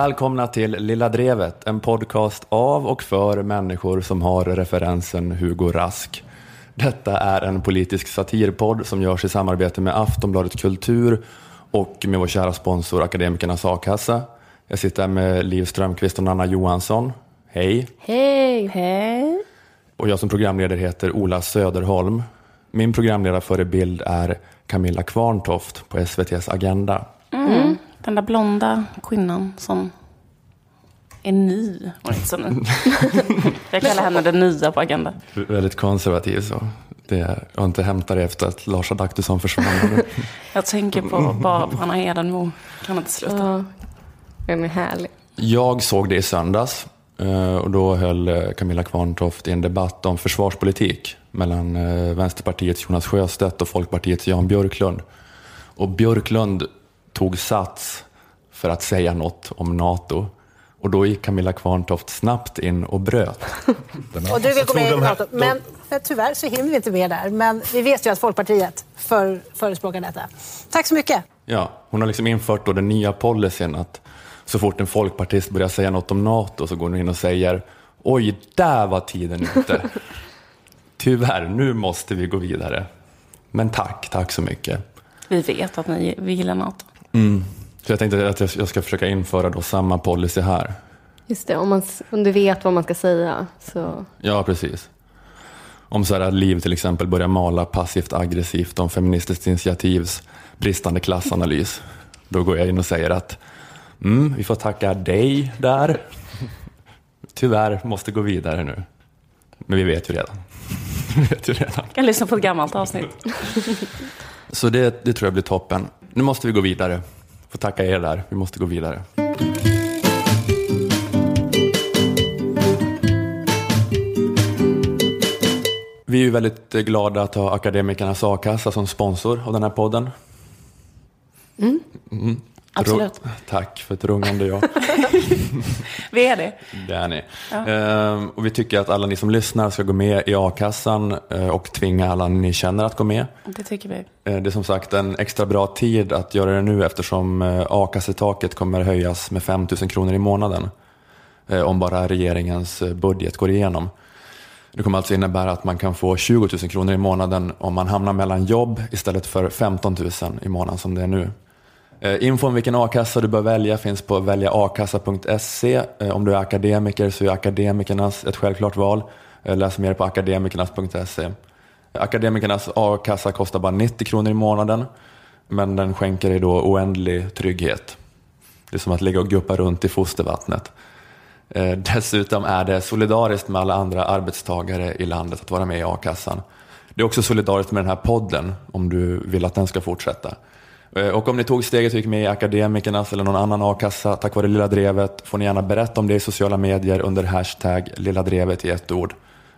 Välkomna till Lilla Drevet, en podcast av och för människor som har referensen Hugo Rask. Detta är en politisk satirpodd som görs i samarbete med Aftonbladet Kultur och med vår kära sponsor Akademikernas A-kassa. Jag sitter här med Liv Strömqvist och Nanna Johansson. Hej! Hej! Hej! Och jag som programledare heter Ola Söderholm. Min programledarförebild är Camilla Kvarntoft på SVTs Agenda. Mm. Den där blonda kvinnan som är ny. Och inte så ny. Jag kallar henne den nya på Agenda. Väldigt konservativ så. Det, jag har inte hämtat det efter att Lars Adaktusson försvann. Jag tänker på, bara på Anna Hedenmo. Kan inte sluta. Den är härlig. Jag såg det i söndags eh, och då höll eh, Camilla Kvarntoft i en debatt om försvarspolitik mellan eh, Vänsterpartiets Jonas Sjöstedt och Folkpartiets Jan Björklund. Och Björklund tog sats för att säga något om NATO. Och då gick Camilla Kvarntoft snabbt in och bröt. Och du vill gå med i NATO. Men, men tyvärr så hinner vi inte med där. Men vi vet ju att Folkpartiet för, förespråkar detta. Tack så mycket. Ja, hon har liksom infört då den nya policyn att så fort en folkpartist börjar säga något om NATO så går hon in och säger oj, där var tiden ute. Tyvärr, nu måste vi gå vidare. Men tack, tack så mycket. Vi vet att ni vi gillar NATO. Mm. Så jag tänkte att jag ska försöka införa då samma policy här. Just det, om, man, om du vet vad man ska säga så... Ja, precis. Om så här Liv till exempel börjar mala passivt aggressivt om Feministiskt initiativs bristande klassanalys. Då går jag in och säger att mm, vi får tacka dig där. Tyvärr måste gå vidare nu. Men vi vet ju redan. vi vet ju redan. Jag kan lyssna på ett gammalt avsnitt. Så det, det tror jag blir toppen. Nu måste vi gå vidare. Får tacka er där. Vi måste gå vidare. Vi är ju väldigt glada att ha Akademikernas A-kassa som sponsor av den här podden. Mm. Mm. Absolut. Tack för ett rungande ja. vi är det. Det är ni. Ja. Ehm, och vi tycker att alla ni som lyssnar ska gå med i a-kassan eh, och tvinga alla ni känner att gå med. Det tycker vi. Ehm, det är som sagt en extra bra tid att göra det nu eftersom eh, a-kassetaket kommer höjas med 5 000 kronor i månaden. Eh, om bara regeringens eh, budget går igenom. Det kommer alltså innebära att man kan få 20 000 kronor i månaden om man hamnar mellan jobb istället för 15 000 i månaden som det är nu. Eh, info om vilken a-kassa du bör välja finns på väljaakassa.se. Eh, om du är akademiker så är Akademikernas ett självklart val. Eh, läs mer på akademikernas.se. Akademikernas a-kassa kostar bara 90 kronor i månaden men den skänker dig då oändlig trygghet. Det är som att ligga och guppa runt i fostervattnet. Dessutom är det solidariskt med alla andra arbetstagare i landet att vara med i a-kassan. Det är också solidariskt med den här podden om du vill att den ska fortsätta. Eh, och om ni tog steget och gick med i Akademikernas eller någon annan a-kassa tack vare Lilla Drevet får ni gärna berätta om det i sociala medier under hashtag Lilla Drevet i ett ord.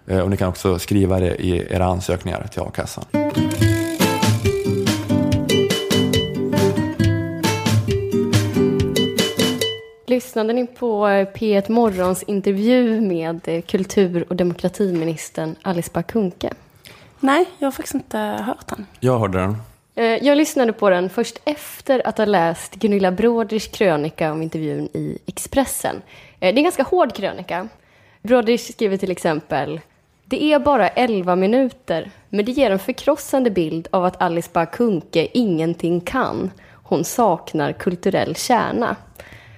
Eh, och ni kan också skriva det i era ansökningar till a-kassan. Lyssnade ni på P1 Morgons intervju med kultur och demokratiministern Alice Bah Kuhnke? Nej, jag har faktiskt inte hört den. Jag hörde den. Eh, jag lyssnade på den först efter att ha läst Gunilla Bråders krönika om intervjun i Expressen. Eh, det är en ganska hård krönika. Bråders skriver till exempel det är bara 11 minuter, men det ger en förkrossande bild av att Alice Bah Kuhnke ingenting kan. Hon saknar kulturell kärna.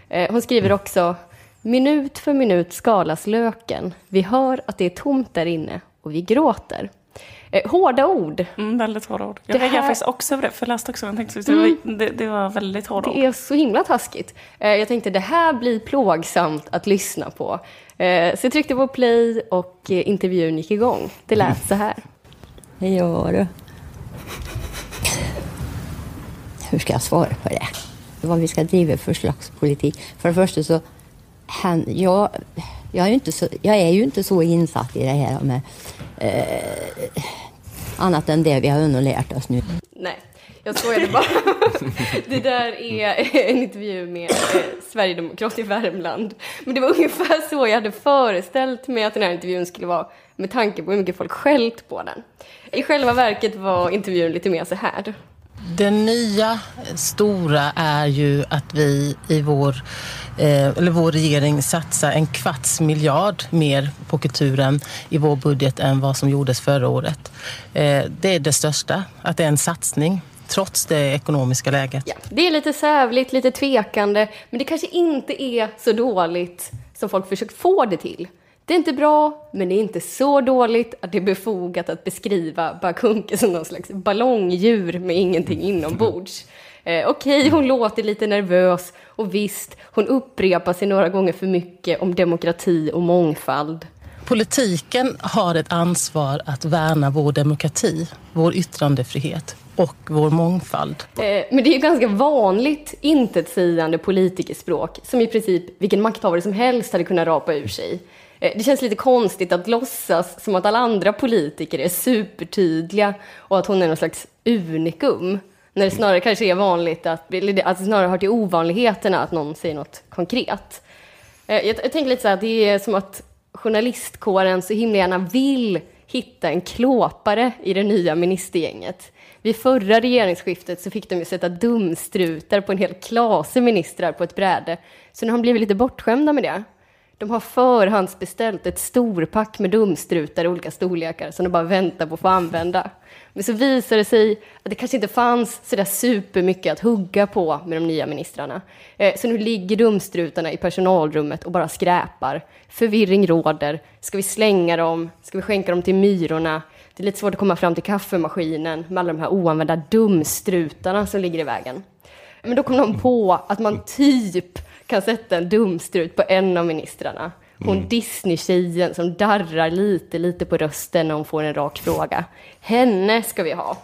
Eh, hon skriver också Minut för minut skalas löken. Vi hör att det är tomt där inne och vi gråter. Eh, hårda ord. Mm, väldigt hårda ord. Jag reagerade här... faktiskt också på det, för jag läste också den tänkte, mm. det, det, var väldigt hårda ord. Det är så himla taskigt. Eh, jag tänkte det här blir plågsamt att lyssna på. Eh, så jag tryckte på play och intervjun gick igång. Det lät så här. Ja du. Hur ska jag svara på det? Vad vi ska driva för slags politik. För det första så, han, jag, jag, är ju inte så, jag är ju inte så insatt i det här med eh, annat än det vi har hunnit lärt oss nu. Nej, jag skojade bara. det där är en intervju med eh, Sverigedemokrat i Värmland. Men det var ungefär så jag hade föreställt mig att den här intervjun skulle vara med tanke på hur mycket folk skällt på den. I själva verket var intervjun lite mer så här. Det nya stora är ju att vi i vår, eh, eller vår regering satsar en kvarts miljard mer på kulturen i vår budget än vad som gjordes förra året. Eh, det är det största, att det är en satsning trots det ekonomiska läget. Ja, det är lite sävligt, lite tvekande, men det kanske inte är så dåligt som folk försökt få det till. Det är inte bra, men det är inte så dåligt att det är befogat att beskriva Bakunke som någon slags ballongdjur med ingenting inombords. Eh, Okej, okay, hon låter lite nervös och visst, hon upprepar sig några gånger för mycket om demokrati och mångfald. Politiken har ett ansvar att värna vår demokrati, vår yttrandefrihet och vår mångfald. Eh, men det är ju ganska vanligt intetsägande politikerspråk som i princip vilken makthavare som helst hade kunnat rapa ur sig. Eh, det känns lite konstigt att låtsas som att alla andra politiker är supertydliga och att hon är någon slags unikum. När det snarare kanske är vanligt att, eller att det snarare hör till ovanligheterna att någon säger något konkret. Eh, jag, jag tänker lite så här, det är som att journalistkåren så himla gärna vill hitta en klåpare i det nya ministergänget. Vid förra regeringsskiftet så fick de ju sätta dumstrutar på en hel klase ministrar på ett bräde. Så nu har de blivit lite bortskämda med det. De har förhandsbeställt ett storpack med dumstrutar i olika storlekar som de bara väntar på att få använda. Men så visar det sig att det kanske inte fanns så där supermycket att hugga på med de nya ministrarna. Eh, så nu ligger dumstrutarna i personalrummet och bara skräpar. Förvirring råder. Ska vi slänga dem? Ska vi skänka dem till myrorna? Det är lite svårt att komma fram till kaffemaskinen med alla de här oanvända dumstrutarna som ligger i vägen. Men då kom de på att man typ kan sätta en dumstrut på en av ministrarna. Hon mm. Disney-tjejen som darrar lite, lite på rösten när hon får en rak fråga. Henne ska vi ha.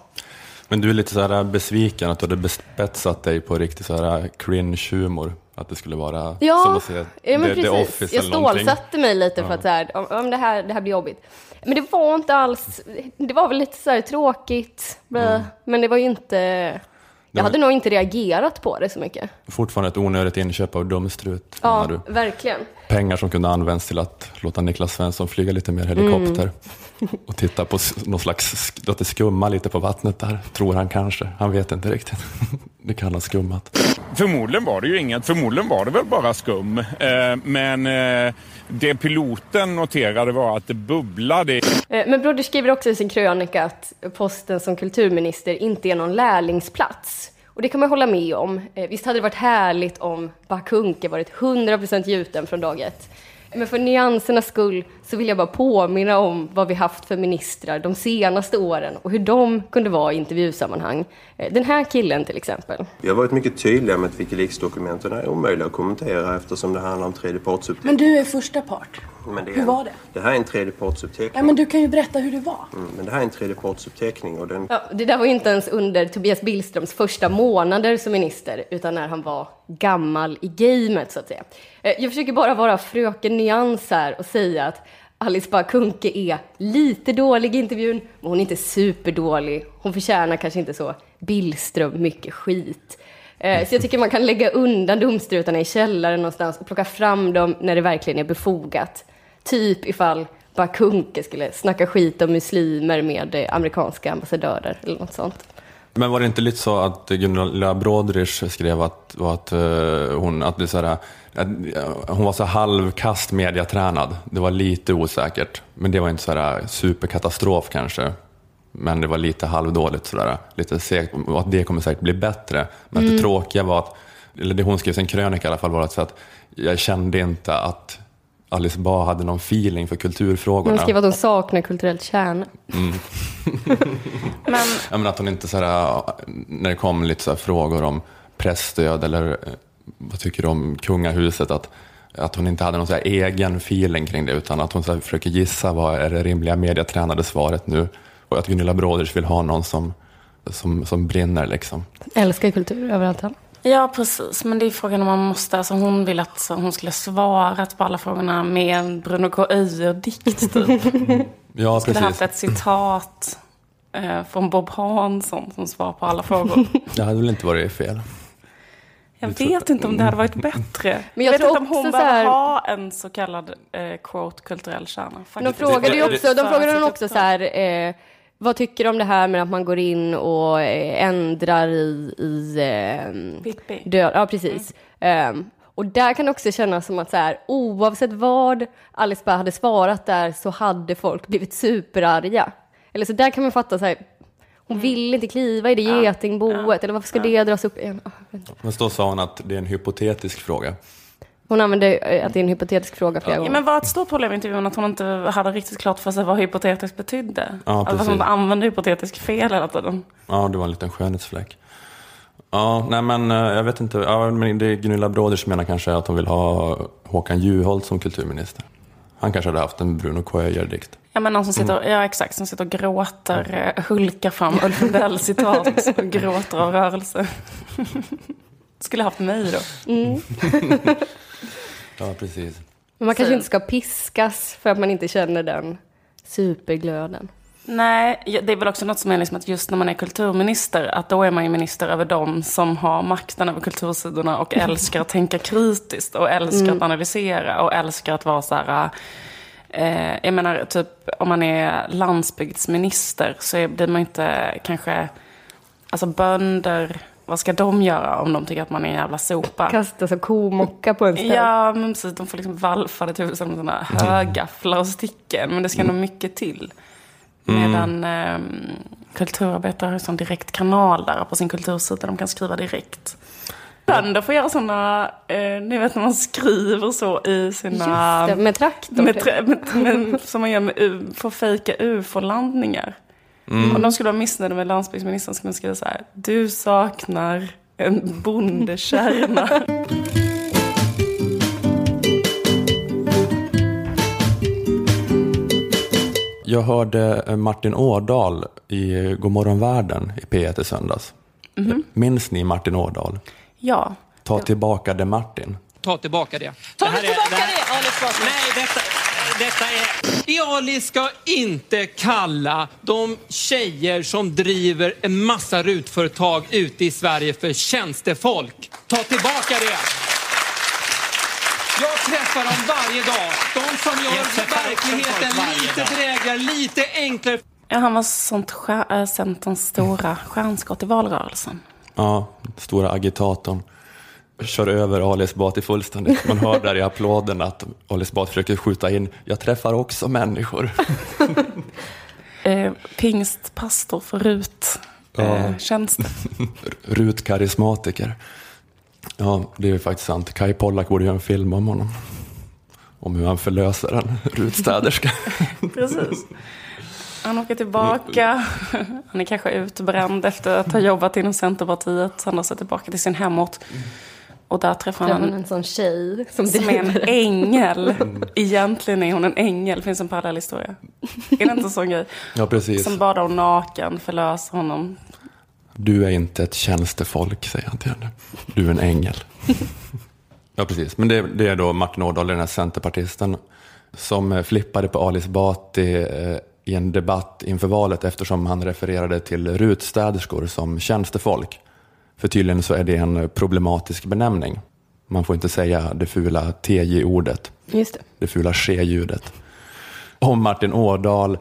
Men du är lite så här besviken att du hade bespetsat dig på riktigt så här cringe-humor. Att det skulle vara ja, som att se ja, men The, precis. The Jag stålsatte mig lite för att så här, om, om det, här, det här blir jobbigt. Men det var inte alls, det var väl lite så här tråkigt. Mm. Men det var ju inte, jag hade nog inte reagerat på det så mycket. Fortfarande ett onödigt inköp av dumstrut. Ja, du. verkligen. Pengar som kunde använts till att låta Niklas Svensson flyga lite mer helikopter. Mm. Och titta på någon slags, låt det skumma lite på vattnet där, tror han kanske. Han vet inte riktigt. Det kan ha skummat. Förmodligen var det ju inget, förmodligen var det väl bara skum. Eh, men eh, det piloten noterade var att det bubblade. Eh, men Brodder skriver också i sin krönika att posten som kulturminister inte är någon lärlingsplats. Och det kan man hålla med om. Eh, visst hade det varit härligt om Bakunke varit 100% gjuten från dag ett. Men för nyansernas skull så vill jag bara påminna om vad vi haft för ministrar de senaste åren och hur de kunde vara i intervjusammanhang. Eh, den här killen till exempel. Vi har varit mycket tydliga med att Wikileaks-dokumenten är omöjliga att kommentera eftersom det handlar om tredjepartsuppteckning. Men du är första part. hur var det? Det här är en tredjepartsuppteckning. Ja, men du kan ju berätta hur det var. Mm, men det här är en tredjepartsuppteckning och den... Ja, det där var ju inte ens under Tobias Billströms första månader som minister utan när han var gammal i gamet så att säga. Eh, jag försöker bara vara fröken Nyans här och säga att Alice Bah Kuhnke är lite dålig i intervjun, men hon är inte superdålig. Hon förtjänar kanske inte så Billström mycket skit. Eh, så jag tycker man kan lägga undan dumstrutarna i källaren någonstans och plocka fram dem när det verkligen är befogat. Typ ifall Bah Kuhnke skulle snacka skit om muslimer med eh, amerikanska ambassadörer eller något sånt. Men var det inte lite så att Gunilla Brodrich skrev att, att, hon, att det så här, hon var så halvkast mediatränad. Det var lite osäkert, men det var inte så här superkatastrof kanske. Men det var lite halvdåligt sådär, lite segt. Och att det kommer säkert bli bättre. Men mm. det tråkiga var att, eller det hon skrev i sin krönika i alla fall, var att, så att jag kände inte att Alice Bah hade någon feeling för kulturfrågorna. Hon skrev att hon saknar kulturellt kärn. Mm. men... Ja, men att hon inte sådär, när det kom lite så frågor om pressstöd eller vad tycker du om kungahuset? Att, att hon inte hade någon så egen feeling kring det utan att hon så försöker gissa vad är det rimliga mediatränade svaret nu. Och att Gunilla Broders vill ha någon som, som, som brinner liksom. Älskar kultur överallt. Ja, precis. Men det är frågan om man måste... Alltså hon ville att hon skulle svarat på alla frågorna med en Bruno K. Öijer-dikt, typ. ja, precis. Skulle haft ett citat eh, från Bob Hansson som svar på alla frågor. det hade väl inte varit fel. Jag vet inte om det hade varit bättre. Men jag, jag vet inte om hon behöver här... ha en så kallad eh, quote kulturell kärna. De frågade ju också, de frågade hon också så här, eh, vad tycker du om det här med att man går in och eh, ändrar i... i eh, död, ja, precis. Mm. Um, och där kan det också kännas som att så här, oavsett vad Alice Bah hade svarat där så hade folk blivit superarga. Eller så där kan man fatta så här, hon mm. vill inte kliva i det ja. getingboet, ja. eller varför ska ja. det dras upp igen? Men då sa hon att det är en hypotetisk fråga. Hon använde eh, att det är en hypotetisk fråga flera ja. gånger. men var ett stort problem i intervjun att hon inte hade riktigt klart för sig vad hypotetiskt betydde? Ja, precis. Att hon använde hypotetisk fel hela tiden. Ja, det var en liten skönhetsfläck. Ja, nej men eh, jag vet inte. Ja, men det Gunilla Bråder som menar kanske att hon vill ha Håkan Juholt som kulturminister. Han kanske hade haft en Bruno Koyer-dikt. Ja, men någon som sitter, mm. ja, exakt, som sitter och gråter, eh, hulkar fram Ulf Lundell-citat och gråter av rörelse. Skulle haft mig då. Mm. ja, precis. Men man kanske inte ska piskas för att man inte känner den superglöden. Nej, det är väl också något som är liksom att just när man är kulturminister, att då är man ju minister över dem som har makten över kultursidorna och älskar att tänka kritiskt och älskar mm. att analysera och älskar att vara så här Eh, jag menar, typ om man är landsbygdsminister så blir man inte kanske... Alltså bönder, vad ska de göra om de tycker att man är en jävla sopa? Kasta sig komocka på en ställ. Ja, men precis. De får liksom valfade tusen med sådana högafflar och sticken. Men det ska mm. nog mycket till. Medan eh, kulturarbetare har en direkt kanal där på sin kultursida. De kan skriva direkt. Bönder får göra sådana, eh, ni vet när man skriver så i sina... Just det, med traktor. Med, med, med, som man gör med, för fejka ufo-landningar. Mm. Om de skulle vara missnöjda med landsbygdsministern skulle de skriva så här. Du saknar en bondekärna. Jag hörde eh, Martin Årdal i Godmorgon världen i P1 i söndags. Mm -hmm. Minns ni Martin Årdal? Ja. Ta tillbaka det Martin. Ta tillbaka det. Ta det tillbaka det, Ali Nej, detta, detta är... Ali ska inte kalla de tjejer som driver en massa rutföretag ute i Sverige för tjänstefolk. Ta tillbaka det. Jag träffar dem varje dag. De som gör verkligheten lite drägligare, lite enklare. Ja, han var sånt äh, Centerns stora stjärnskott i valrörelsen. Ja, stora agitatorn. Kör över Ali Esbati fullständigt. Man hör där i applåden att Ali Esbati försöker skjuta in, jag träffar också människor. eh, pingstpastor för RUT. Eh. RUT-karismatiker. Ja, det är faktiskt sant. Kai Pollak borde göra en film om honom. Om hur han förlöser en RUT-städerska. Precis. Han åker tillbaka. Han är kanske utbränd efter att ha jobbat inom Centerpartiet. Han har sig tillbaka till sin hemort. Och där träffar han en, en sån tjej som, som är en ängel. Egentligen är hon en ängel. Det finns en parallell historia. Är det inte en sån grej? Ja, precis. Som badar hon naken, förlöser honom. Du är inte ett tjänstefolk, säger han till henne. Du är en ängel. ja, precis. Men det, det är då Martin Ådahl, den här centerpartisten, som flippade på Alice Bati eh, i en debatt inför valet eftersom han refererade till rutstäderskor som tjänstefolk. För tydligen så är det en problematisk benämning. Man får inte säga det fula TJ-ordet. Just det. det fula ske-ljudet. Om Martin Årdal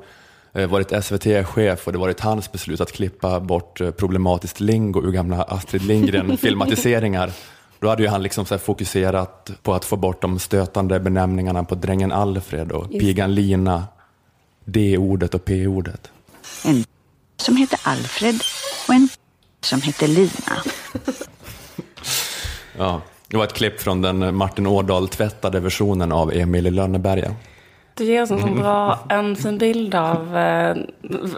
eh, varit SVT-chef och det varit hans beslut att klippa bort eh, problematiskt lingo ur gamla Astrid Lindgren-filmatiseringar då hade ju han liksom så fokuserat på att få bort de stötande benämningarna på drängen Alfred och pigan Lina D-ordet och P-ordet. En som heter Alfred och en som heter Lina. ja, det var ett klipp från den Martin Årdal tvättade versionen av Emil i Lönneberga. Du ger oss en, bra, en fin bild av eh,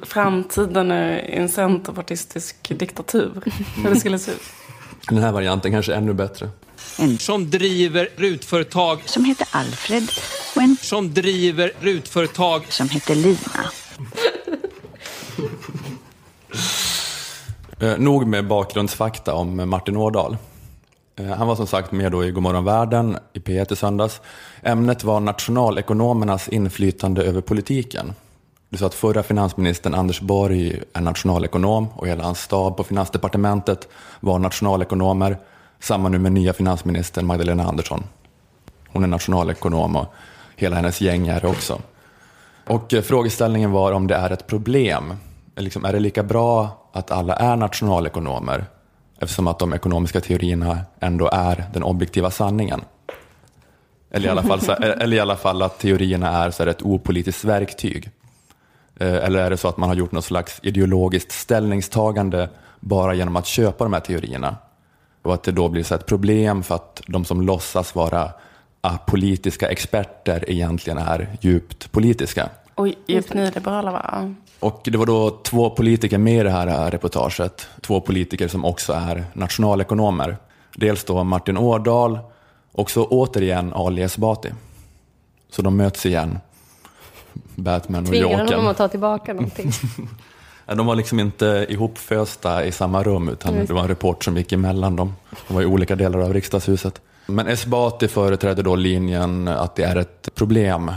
framtiden i en centerpartistisk diktatur. Hur det skulle se ut. Den här varianten kanske är ännu bättre. En som driver rutföretag som heter Alfred och en som driver rutföretag som heter Lina eh, nog med bakgrundsfakta om Martin Ådahl. Eh, han var som sagt med då i Godmorgon världen i P1 i söndags. Ämnet var nationalekonomernas inflytande över politiken. Du sa att förra finansministern Anders Borg är nationalekonom och hela hans stab på Finansdepartementet var nationalekonomer. Samma nu med nya finansministern Magdalena Andersson. Hon är nationalekonom och hela hennes gäng är det också. Och eh, frågeställningen var om det är ett problem liksom, är det lika bra att alla är nationalekonomer eftersom att de ekonomiska teorierna ändå är den objektiva sanningen? Eller i alla fall, så, eh, eller i alla fall att teorierna är så här, ett opolitiskt verktyg. Eh, eller är det så att man har gjort något slags ideologiskt ställningstagande bara genom att köpa de här teorierna? Och att det då blir så ett problem för att de som låtsas vara apolitiska experter egentligen är djupt politiska. Och djupt nyliberala va? Och det var då två politiker med i det här reportaget. Två politiker som också är nationalekonomer. Dels då Martin Årdal och så återigen Ali Esbati. Så de möts igen. Batman och Jokern. Tvingar honom att ta tillbaka någonting? de var liksom inte ihopfösta i samma rum utan det var en report som gick emellan dem. De var i olika delar av riksdagshuset. Men Esbati företrädde då linjen att det är ett problem,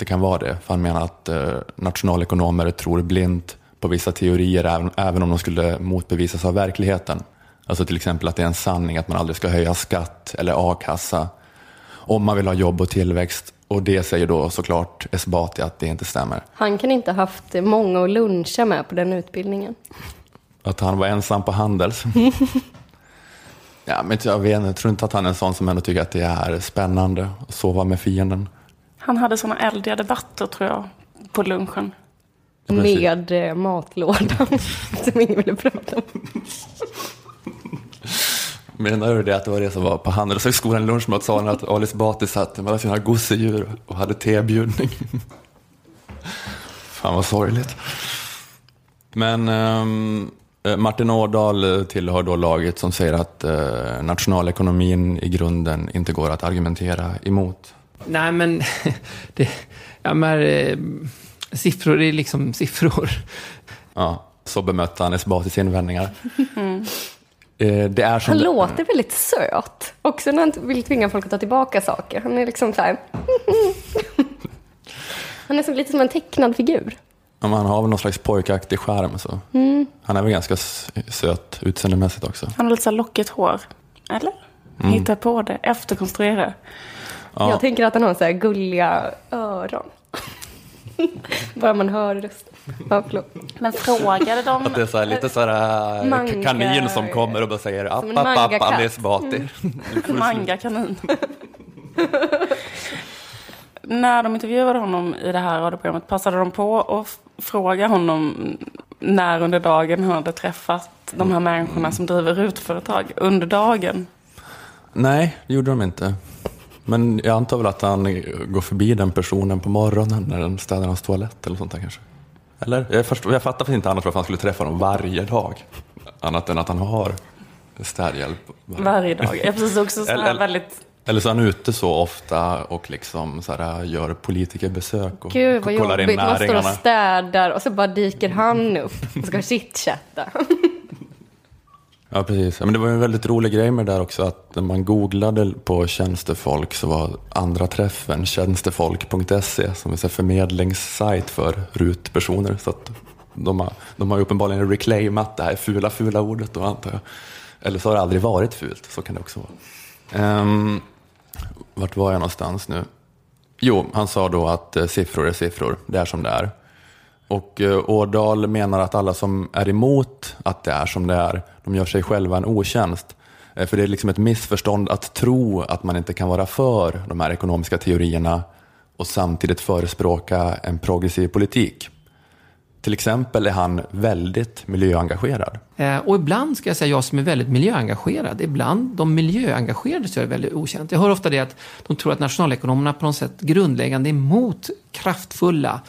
det kan vara det. För han menar att eh, nationalekonomer tror blint på vissa teorier även, även om de skulle motbevisas av verkligheten. Alltså till exempel att det är en sanning att man aldrig ska höja skatt eller a-kassa om man vill ha jobb och tillväxt. Och det säger då såklart Esbati att det inte stämmer. Han kan inte ha haft många att luncha med på den utbildningen. Att han var ensam på Handels. ja, men jag, vet, jag tror inte att han är en sån som ändå tycker att det är spännande att sova med fienden. Han hade såna eldiga debatter tror jag på lunchen. Med eh, matlådan som ingen ville prata om. Menar du det att det var det som var på Handelshögskolan i lunchmatsalen, att Ali Esbati satt med sina gosedjur och hade tebjudning? Fan vad sorgligt. Men um, Martin Årdal tillhör då laget som säger att uh, nationalekonomin i grunden inte går att argumentera emot. Nej, men, det, ja, men eh, siffror är liksom siffror. Ja, så bemötte han Esbatis invändningar. Mm. Eh, det är som han det... låter väldigt söt. Också när han vill tvinga folk att ta tillbaka saker. Han är liksom så här... han är som, lite som en tecknad figur. Ja, han har väl någon slags pojkaktig skärm. Så. Mm. Han är väl ganska söt utseendemässigt också. Han har lite så lockigt hår. Eller? Mm. Hittar på det, efterkonstruera. Ja. Jag tänker att han har så här gulliga öron. Bara man hör rösten. Ja, Men frågade de... Att det är så här, lite så här Manga. kanin som kommer och bara säger app, app, app, Alice Bati. Mm. Manga-kanin. När de intervjuade honom i det här radioprogrammet passade de på att fråga honom när under dagen han hade träffat de här människorna som driver RUT-företag under dagen. Nej, det gjorde de inte. Men jag antar väl att han går förbi den personen på morgonen när den städar hans toalett eller sånt där kanske. Eller? Jag, först, jag fattar inte annars varför han skulle träffa honom varje dag. Annat än att han har städhjälp. Varje dag. Jag precis också så eller, väldigt... Eller så är han ute så ofta och liksom så här, gör politikerbesök och Gud vad kollar jobbigt, in man står och städar och så bara dyker han upp och ska chitchatta. Ja, precis. Men det var en väldigt rolig grej med det där också att när man googlade på tjänstefolk så var andra träffen tjänstefolk.se som är en förmedlingssajt för RUT-personer. Så att de har, de har uppenbarligen reclaimat det här fula, fula ordet då antar jag. Eller så har det aldrig varit fult, så kan det också vara. Um, vart var jag någonstans nu? Jo, han sa då att eh, siffror är siffror, det är som det är. Och eh, Årdal menar att alla som är emot att det är som det är, de gör sig själva en otjänst. Eh, för det är liksom ett missförstånd att tro att man inte kan vara för de här ekonomiska teorierna och samtidigt förespråka en progressiv politik. Till exempel är han väldigt miljöengagerad. Eh, och ibland ska jag säga jag som är väldigt miljöengagerad. Ibland de miljöengagerade så är det väldigt okänt. Jag hör ofta det att de tror att nationalekonomerna på något sätt grundläggande är emot kraftfulla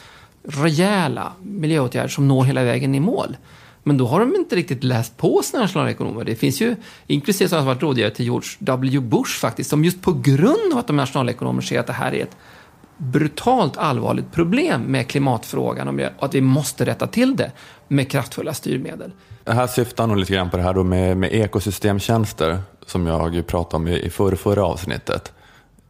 rejäla miljöåtgärder som når hela vägen i mål. Men då har de inte riktigt läst på sina nationalekonomer. Det finns ju, inklusive sådana som varit rådgivare till George W. Bush faktiskt, som just på grund av att de nationalekonomer ser att det här är ett brutalt allvarligt problem med klimatfrågan och att vi måste rätta till det med kraftfulla styrmedel. Det här syftar nog lite grann på det här då med, med ekosystemtjänster som jag pratade om i, i förra, förra avsnittet.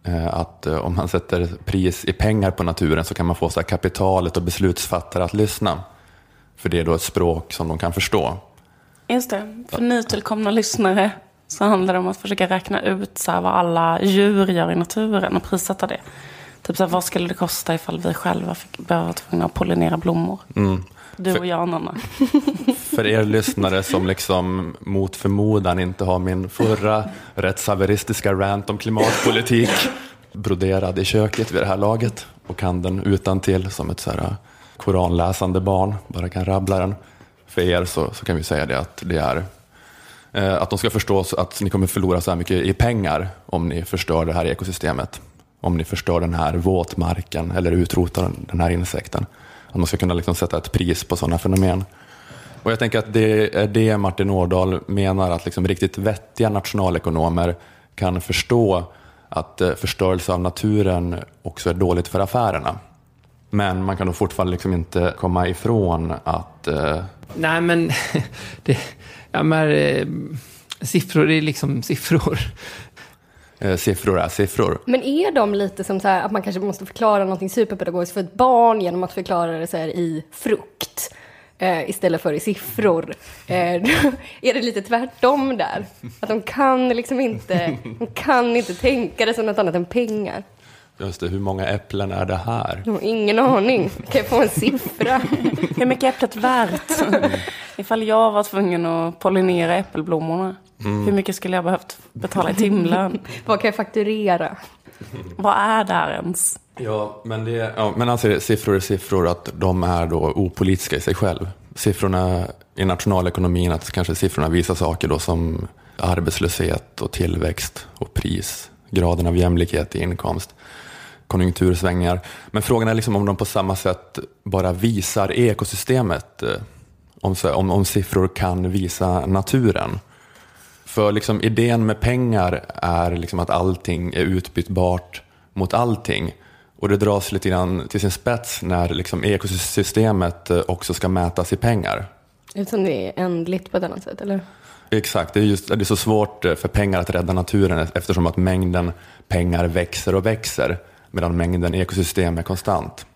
Eh, att eh, om man sätter pris i pengar på naturen så kan man få så kapitalet och beslutsfattare att lyssna. För det är då ett språk som de kan förstå. Just det. För nytillkomna lyssnare så handlar det om att försöka räkna ut så vad alla djur gör i naturen och prissätta det. Typ så här, vad skulle det kosta ifall vi själva fick vara tvungna att pollinera blommor? Mm. Du och jag, Nanna. För er lyssnare som liksom mot förmodan inte har min förra rättshaveristiska rant om klimatpolitik broderad i köket vid det här laget och kan den utan till som ett så här äh, koranläsande barn, bara kan rabbla den. För er så, så kan vi säga det att det är äh, att de ska förstå att ni kommer förlora så här mycket i pengar om ni förstör det här ekosystemet. Om ni förstör den här våtmarken eller utrotar den här insekten. Att man ska kunna liksom sätta ett pris på sådana fenomen. Och jag tänker att det är det Martin Årdal menar att liksom riktigt vettiga nationalekonomer kan förstå att eh, förstörelse av naturen också är dåligt för affärerna. Men man kan då fortfarande liksom inte komma ifrån att... Eh... Nej, men, det, ja, men eh, siffror är liksom siffror. Eh, siffror är siffror. Men är de lite som så här, att man kanske måste förklara någonting superpedagogiskt för ett barn genom att förklara det så här i frukt? Eh, istället för i siffror. Eh, är det lite tvärtom där? Att de kan liksom inte, de kan inte tänka det som något annat än pengar. Just det, hur många äpplen är det här? Jag har ingen aning. Kan jag få en siffra? hur mycket är äpplet värt? Ifall jag var tvungen att pollinera äppelblommorna, mm. hur mycket skulle jag behövt betala i timlön? Vad kan jag fakturera? Vad är det här ens? Ja, men, det, ja, men alltså, siffror är siffror, att de är då opolitiska i sig själv. Siffrorna i nationalekonomin, att kanske siffrorna visar saker då som arbetslöshet och tillväxt och pris, graden av jämlikhet i inkomst, konjunktursvängningar. Men frågan är liksom om de på samma sätt bara visar ekosystemet, eh, om, om, om siffror kan visa naturen. För liksom idén med pengar är liksom att allting är utbytbart mot allting. Och det dras lite grann till sin spets när liksom ekosystemet eh, också ska mätas i pengar. Eftersom det är ändligt på ett annat sätt, eller? Exakt, det är, just, det är så svårt eh, för pengar att rädda naturen eftersom att mängden pengar växer och växer medan mängden ekosystem är konstant.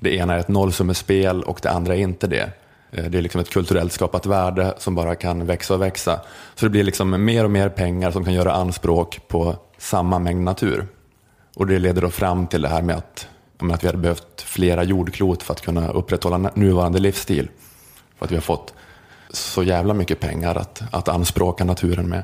Det ena är ett nollsummespel och det andra är inte det. Eh, det är liksom ett kulturellt skapat värde som bara kan växa och växa. Så det blir liksom mer och mer pengar som kan göra anspråk på samma mängd natur. Och det leder då fram till det här med att, att vi hade behövt flera jordklot för att kunna upprätthålla nuvarande livsstil. För att vi har fått så jävla mycket pengar att, att anspråka naturen med.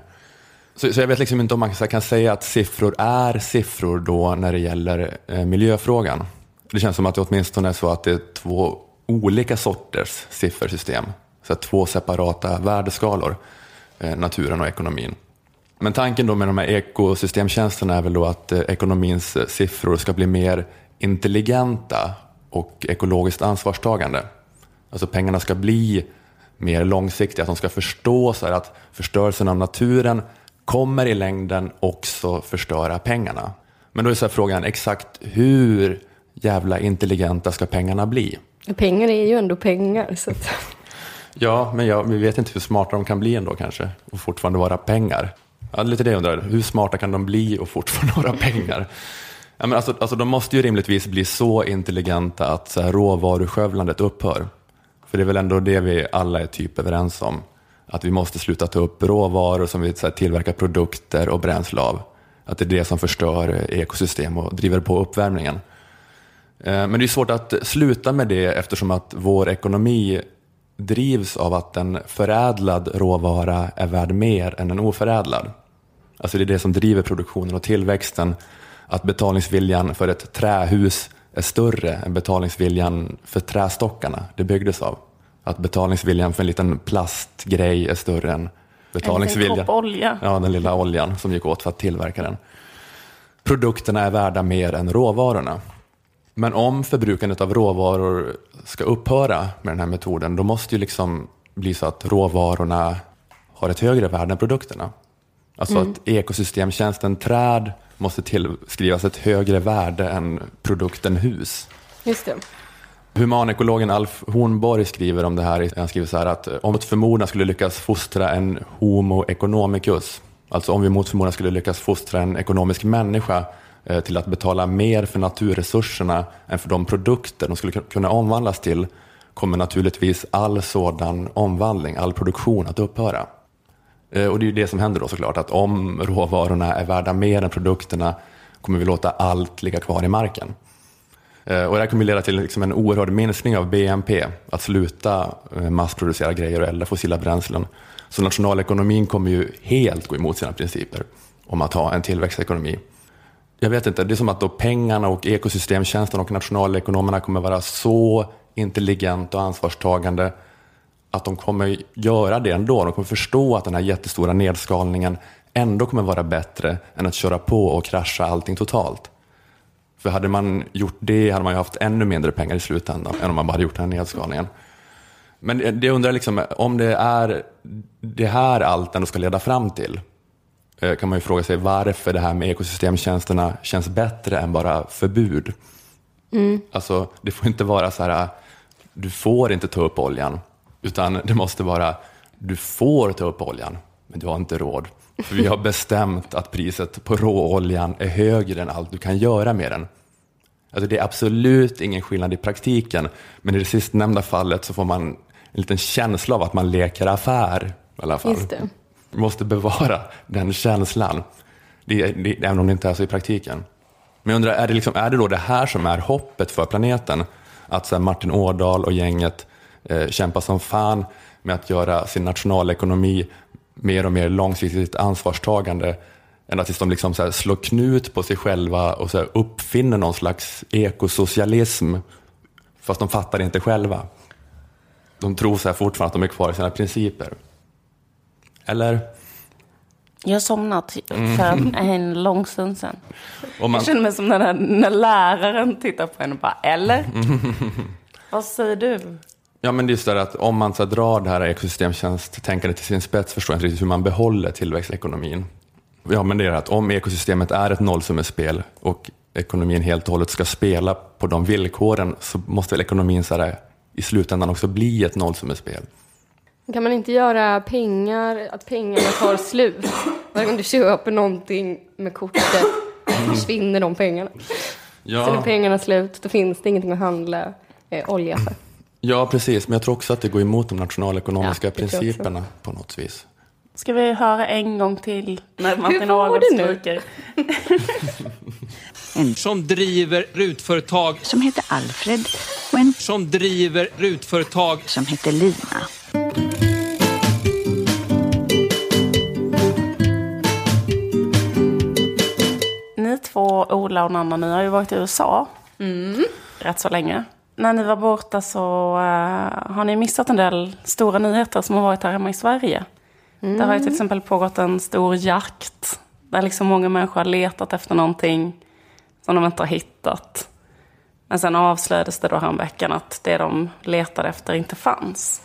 Så, så jag vet liksom inte om man kan säga att siffror är siffror då när det gäller eh, miljöfrågan. Det känns som att det åtminstone är så att det är två olika sorters siffersystem. Så två separata värdeskalor, eh, naturen och ekonomin. Men tanken då med de här ekosystemtjänsterna är väl då att eh, ekonomins eh, siffror ska bli mer intelligenta och ekologiskt ansvarstagande. Alltså pengarna ska bli mer långsiktiga, att de ska förstå så att förstörelsen av naturen kommer i längden också förstöra pengarna. Men då är så frågan exakt hur jävla intelligenta ska pengarna bli? Pengar är ju ändå pengar. Så att... Ja, men jag, vi vet inte hur smarta de kan bli ändå kanske och fortfarande vara pengar. Ja, lite det jag undrar. Hur smarta kan de bli och fortfarande vara pengar? Ja, men alltså, alltså, de måste ju rimligtvis bli så intelligenta att så här, råvaruskövlandet upphör. För det är väl ändå det vi alla är typ överens om. Att vi måste sluta ta upp råvaror som vi så här, tillverkar produkter och bränsle av. Att det är det som förstör ekosystem och driver på uppvärmningen. Eh, men det är svårt att sluta med det eftersom att vår ekonomi drivs av att en förädlad råvara är värd mer än en oförädlad. Alltså det är det som driver produktionen och tillväxten. Att betalningsviljan för ett trähus är större än betalningsviljan för trästockarna det byggdes av. Att betalningsviljan för en liten plastgrej är större än betalningsviljan. En olja. Ja, den lilla oljan som gick åt för att tillverka den. Produkterna är värda mer än råvarorna. Men om förbrukandet av råvaror ska upphöra med den här metoden, då måste ju liksom bli så att råvarorna har ett högre värde än produkterna. Alltså mm. att ekosystemtjänsten träd måste tillskrivas ett högre värde än produkten hus. Just det. Humanekologen Alf Hornborg skriver om det här. Han skriver så här att om mot förmodan skulle lyckas fostra en Homo economicus, alltså om vi mot förmodan skulle lyckas fostra en ekonomisk människa Eh, Eh, till att betala mer för naturresurserna än för de produkter de skulle kunna omvandlas till kommer naturligtvis all sådan omvandling, all produktion att upphöra. Eh, och det är ju det som händer då såklart, att om råvarorna är värda mer än produkterna, kommer vi låta allt ligga kvar i marken. Eh, och det här kommer leda till liksom en oerhörd minskning av BNP, att sluta massproducera grejer och elda fossila bränslen. Så nationalekonomin kommer ju helt gå emot sina principer om att ha en tillväxtekonomi. Jag vet inte, det är som att då pengarna och ekosystemtjänsten och nationalekonomerna kommer vara så intelligenta och ansvarstagande att de kommer göra det ändå. De kommer förstå att den här jättestora nedskalningen ändå kommer vara bättre än att köra på och krascha allting totalt. För hade man gjort det hade man ju haft ännu mindre pengar i slutändan än om man bara hade gjort den här nedskalningen. Men det undrar liksom, om det är det här allt ändå ska leda fram till, kan man ju fråga sig varför det här med ekosystemtjänsterna känns bättre än bara förbud. Mm. Alltså, det får inte vara så här, du får inte ta upp oljan, utan det måste vara, du får ta upp oljan, men du har inte råd. För vi har bestämt att priset på råoljan är högre än allt du kan göra med den. Alltså det är absolut ingen skillnad i praktiken, men i det sistnämnda fallet så får man en liten känsla av att man leker affär i alla fall. Just det. Vi måste bevara den känslan, det, det, även om det inte är så i praktiken. Men jag undrar, är det, liksom, är det då det här som är hoppet för planeten? Att så Martin Ådahl och gänget eh, kämpar som fan med att göra sin nationalekonomi mer och mer långsiktigt ansvarstagande ända tills de liksom så slår knut på sig själva och så uppfinner någon slags ekosocialism fast de fattar det inte själva. De tror så fortfarande att de är kvar i sina principer. Eller? Jag har somnat för en, lång stund sedan. Man... Jag känner mig som när, när läraren tittar på en och bara, eller? Vad säger du? Ja, men det är så att om man så drar det här ekosystemtjänst-tänkandet till sin spets förstår jag inte riktigt hur man behåller tillväxtekonomin. Ja, men det är att om ekosystemet är ett nollsummespel och ekonomin helt och hållet ska spela på de villkoren så måste väl ekonomin så här, i slutändan också bli ett nollsummespel. Kan man inte göra pengar, att pengarna tar slut? Varje gång du köper någonting med kortet försvinner de pengarna. Ja. Sen är pengarna slut, då finns det ingenting att handla eh, olja för. Ja, precis. Men jag tror också att det går emot de nationalekonomiska ja, principerna på något vis. Ska vi höra en gång till när Martin Agård skriker? En som driver rutföretag som heter Alfred och en som driver rutföretag som heter Lina. Ola och Nanna, ni har ju varit i USA mm. rätt så länge när ni var borta så uh, har ni missat en del stora nyheter som har varit här hemma i Sverige. Mm. Det har ju till exempel pågått en stor jakt där liksom många människor har letat efter någonting som de inte har hittat. Men sen avslöjades det då häromveckan att det de letade efter inte fanns.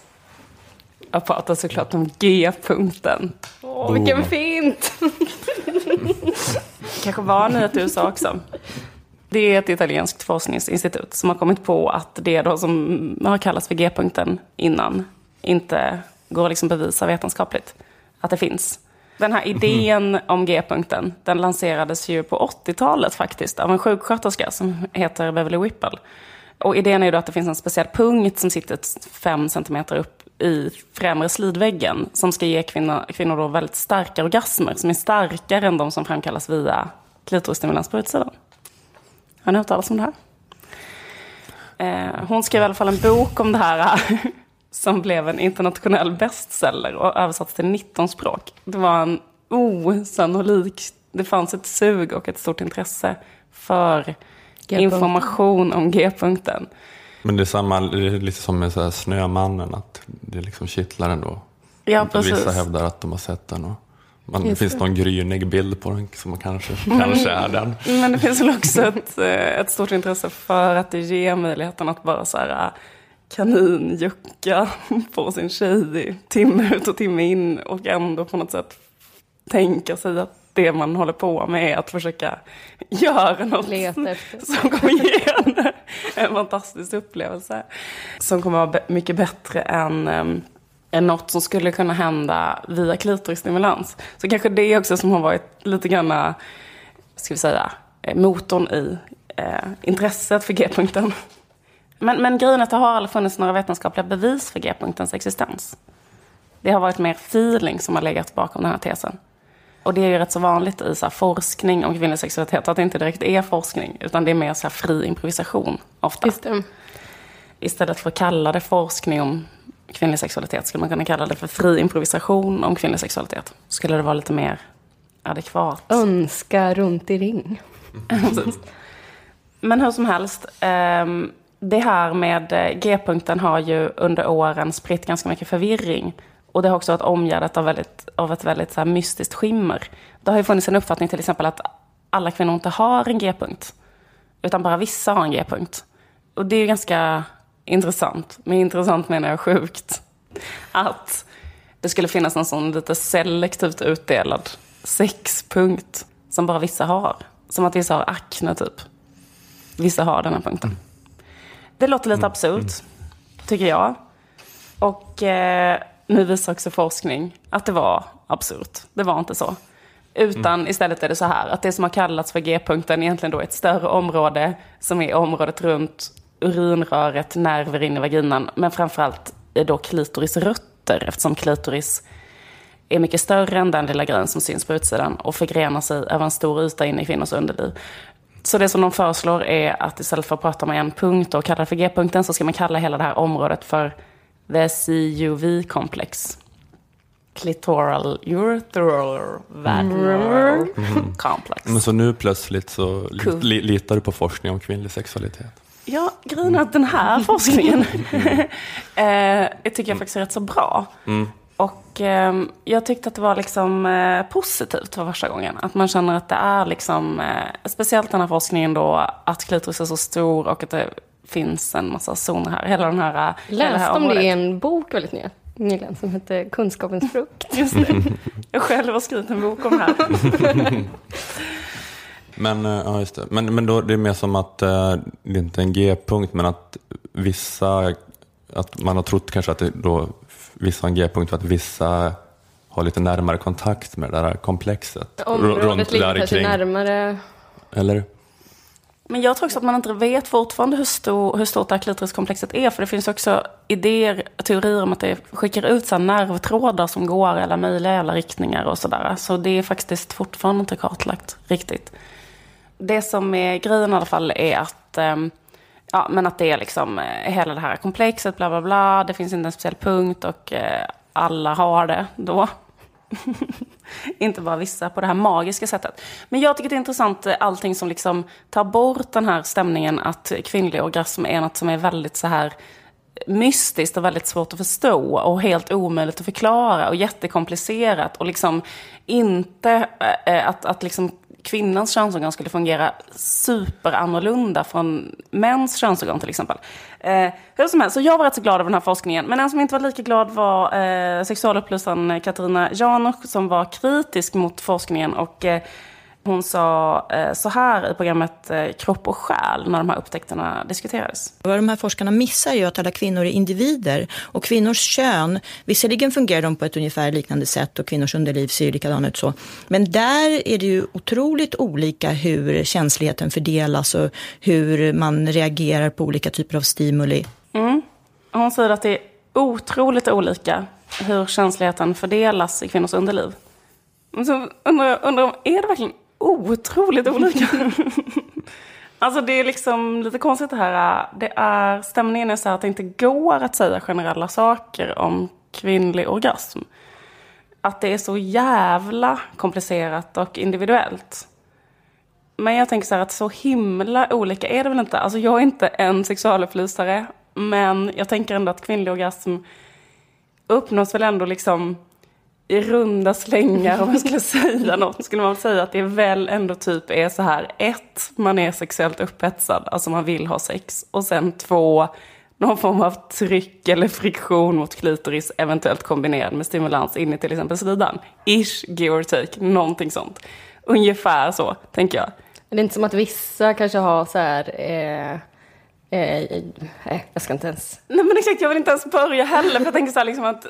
Jag pratar såklart om G-punkten. Åh, vilken fint! kanske var nyhet i USA också. Det är ett italienskt forskningsinstitut som har kommit på att det då som har kallats för G-punkten innan inte går att liksom bevisa vetenskapligt att det finns. Den här idén mm. om G-punkten, den lanserades ju på 80-talet faktiskt av en sjuksköterska som heter Beverly Whipple. Och idén är ju då att det finns en speciell punkt som sitter fem centimeter upp i främre slidväggen som ska ge kvinnor, kvinnor då väldigt starka orgasmer som är starkare än de som framkallas via klitorisstimulans på utsidan. Har ni hört talas om det här? Eh, hon skrev i alla fall en bok om det här som blev en internationell bestseller och översattes till 19 språk. Det var en osannolik... Det fanns ett sug och ett stort intresse för information om G-punkten. Men det är, samma, det är lite som med så Snömannen, att det liksom kittlar ändå. Ja, precis. Vissa hävdar att de har sett den. Och... Man, det finns någon grynig bild på den som kanske, kanske är den. Men det finns väl också ett, eh, ett stort intresse för att det ger möjligheten att bara så här eh, kaninjucka på sin tjej timme ut och timme in och ändå på något sätt tänka sig att det man håller på med är att försöka göra något som kommer ge en, en fantastisk upplevelse. Som kommer vara mycket bättre än är något som skulle kunna hända via klitorisstimulans. Så kanske det också som har varit lite grann, ska vi säga, eh, motorn i eh, intresset för G-punkten. Men, men grejen är att det har aldrig funnits några vetenskapliga bevis för G-punktens existens. Det har varit mer feeling som har legat bakom den här tesen. Och det är ju rätt så vanligt i så forskning om kvinnlig sexualitet att det inte direkt är forskning, utan det är mer så fri improvisation ofta. Istället för att kalla det forskning om kvinnlig sexualitet skulle man kunna kalla det för fri improvisation om kvinnlig sexualitet. Skulle det vara lite mer adekvat. Önska runt i ring. Men hur som helst, ehm, det här med eh, G-punkten har ju under åren spritt ganska mycket förvirring. Och det har också varit omgärdat av, väldigt, av ett väldigt så mystiskt skimmer. Det har ju funnits en uppfattning till exempel att alla kvinnor inte har en G-punkt. Utan bara vissa har en G-punkt. Och det är ju ganska intressant. Med intressant menar jag sjukt. Att det skulle finnas en sån lite selektivt utdelad sexpunkt som bara vissa har. Som att vissa har akne typ. Vissa har den här punkten. Det låter lite absurt, tycker jag. Och eh, nu visar också forskning att det var absurt. Det var inte så. Utan mm. istället är det så här att det som har kallats för G-punkten egentligen då är ett större område som är området runt urinröret, nerver in i vaginan, men framförallt är då klitoris rötter eftersom klitoris är mycket större än den lilla grejen som syns på utsidan och förgrenar sig över en stor yta inne i kvinnors underliv. Så det som de föreslår är att istället för att prata om en punkt och kalla det för G-punkten så ska man kalla hela det här området för the CUV-komplex. Clitoral ureteral vaginal mm. complex. Men så nu plötsligt så cool. li litar du på forskning om kvinnlig sexualitet? Ja, grejen är att den här forskningen eh, tycker jag faktiskt är rätt så bra. Mm. Och eh, jag tyckte att det var liksom eh, positivt för första gången. Att man känner att det är liksom, eh, speciellt den här forskningen då, att klitoris är så stor och att det finns en massa zoner här. Hela den här Läste om det i en bok väldigt nyligen som heter Kunskapens frukt. Just det. Jag själv har skrivit en bok om det här. Men, eh, ja, just det. Men, men då, det är mer som att eh, det är inte är en G-punkt, men att vissa, att man har trott kanske att det då, vissa har en G-punkt för att vissa har lite närmare kontakt med det där komplexet. Området ligger kanske närmare. Eller? Men jag tror också att man inte vet fortfarande hur, stor, hur stort det här klitoriskomplexet är. För det finns också idéer, teorier om att det skickar ut så nervtrådar som går i alla möjliga alla riktningar och sådär. Så det är faktiskt fortfarande inte kartlagt riktigt det som är grejen i alla fall är att, ehm, ja, men att det är liksom eh, hela det här komplexet, bla bla bla. Det finns inte en speciell punkt och eh, alla har det då. inte bara vissa på det här magiska sättet. Men jag tycker det är intressant eh, allting som liksom tar bort den här stämningen att kvinnlig orgasm är något som är väldigt så här eh, mystiskt och väldigt svårt att förstå och helt omöjligt att förklara och jättekomplicerat och liksom inte eh, att, att liksom kvinnans könsorgan skulle fungera superannorlunda från mäns könsorgan till exempel. Eh, hur som helst, så jag var rätt så glad över den här forskningen. Men en som inte var lika glad var eh, sexualupplysaren Katarina Janouch som var kritisk mot forskningen och eh, hon sa eh, så här i programmet eh, Kropp och själ när de här upptäckterna diskuterades. Vad de här forskarna missar är att alla kvinnor är individer och kvinnors kön, visserligen fungerar de på ett ungefär liknande sätt och kvinnors underliv ser ju likadana ut så. Men där är det ju otroligt olika hur känsligheten fördelas och hur man reagerar på olika typer av stimuli. Mm. Hon säger att det är otroligt olika hur känsligheten fördelas i kvinnors underliv. Så undrar, undrar är det verkligen otroligt olika. alltså det är liksom lite konstigt det här. Det är, stämningen är så här att det inte går att säga generella saker om kvinnlig orgasm. Att det är så jävla komplicerat och individuellt. Men jag tänker så här att så himla olika är det väl inte. Alltså jag är inte en sexualupplysare. Men jag tänker ändå att kvinnlig orgasm uppnås väl ändå liksom i runda slängar, om jag skulle säga något, skulle man säga att det väl ändå typ är så här. Ett, man är sexuellt upphetsad, alltså man vill ha sex. Och sen två, någon form av tryck eller friktion mot klitoris, eventuellt kombinerad med stimulans in i till exempel slidan. Ish, give or take, någonting sånt. Ungefär så, tänker jag. Men Det är inte som att vissa kanske har så här... Eh Eh, eh, jag ska inte ens... Nej men exakt, jag vill inte ens börja heller. För jag tänker så här liksom att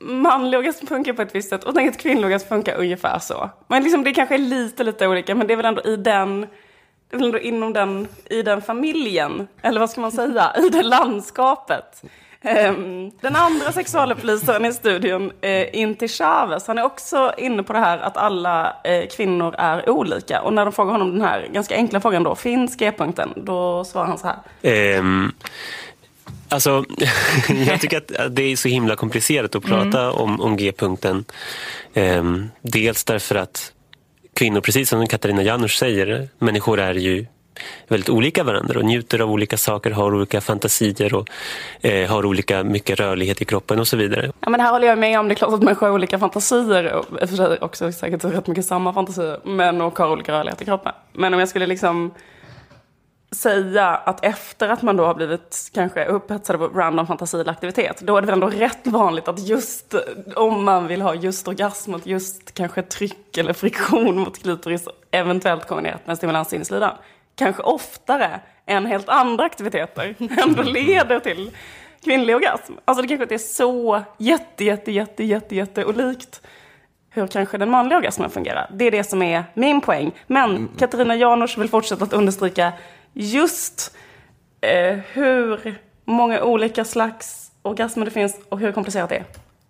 manlig orgasm funkar på ett visst sätt och tänker att kvinnlig orgasm funkar ungefär så. Men liksom det kanske är lite, lite olika. Men det är väl ändå i den, det är väl ändå inom den, i den familjen. Eller vad ska man säga? I det landskapet. Um, den andra sexualupplysaren i studion, eh, Inti Chavez, han är också inne på det här att alla eh, kvinnor är olika. Och när de frågar honom den här ganska enkla frågan då, finns G-punkten? Då svarar han så här. Um, alltså, jag tycker att det är så himla komplicerat att prata mm. om, om G-punkten. Um, dels därför att kvinnor, precis som Katarina Janouch säger, människor är ju väldigt olika varandra och njuter av olika saker, har olika fantasier och eh, har olika mycket rörlighet i kroppen och så vidare. Ja, men här håller jag med om. Det är klart att människor har olika fantasier och för sig också säkert rätt mycket samma fantasier, men och har olika rörlighet i kroppen. Men om jag skulle liksom säga att efter att man då har blivit kanske upphetsad av random fantasi eller aktivitet, då är det väl ändå rätt vanligt att just om man vill ha just orgasm, just kanske tryck eller friktion mot klitoris, eventuellt kombinerat med stimulans in i slidan, kanske oftare än helt andra aktiviteter ändå leder till kvinnlig orgasm. Alltså det kanske inte är så jätte, jätte, jätte, jätte, jätte olikt hur kanske den manliga orgasmen fungerar. Det är det som är min poäng. Men mm. Katarina Janouch vill fortsätta att understryka just eh, hur många olika slags orgasmer det finns och hur komplicerat det är.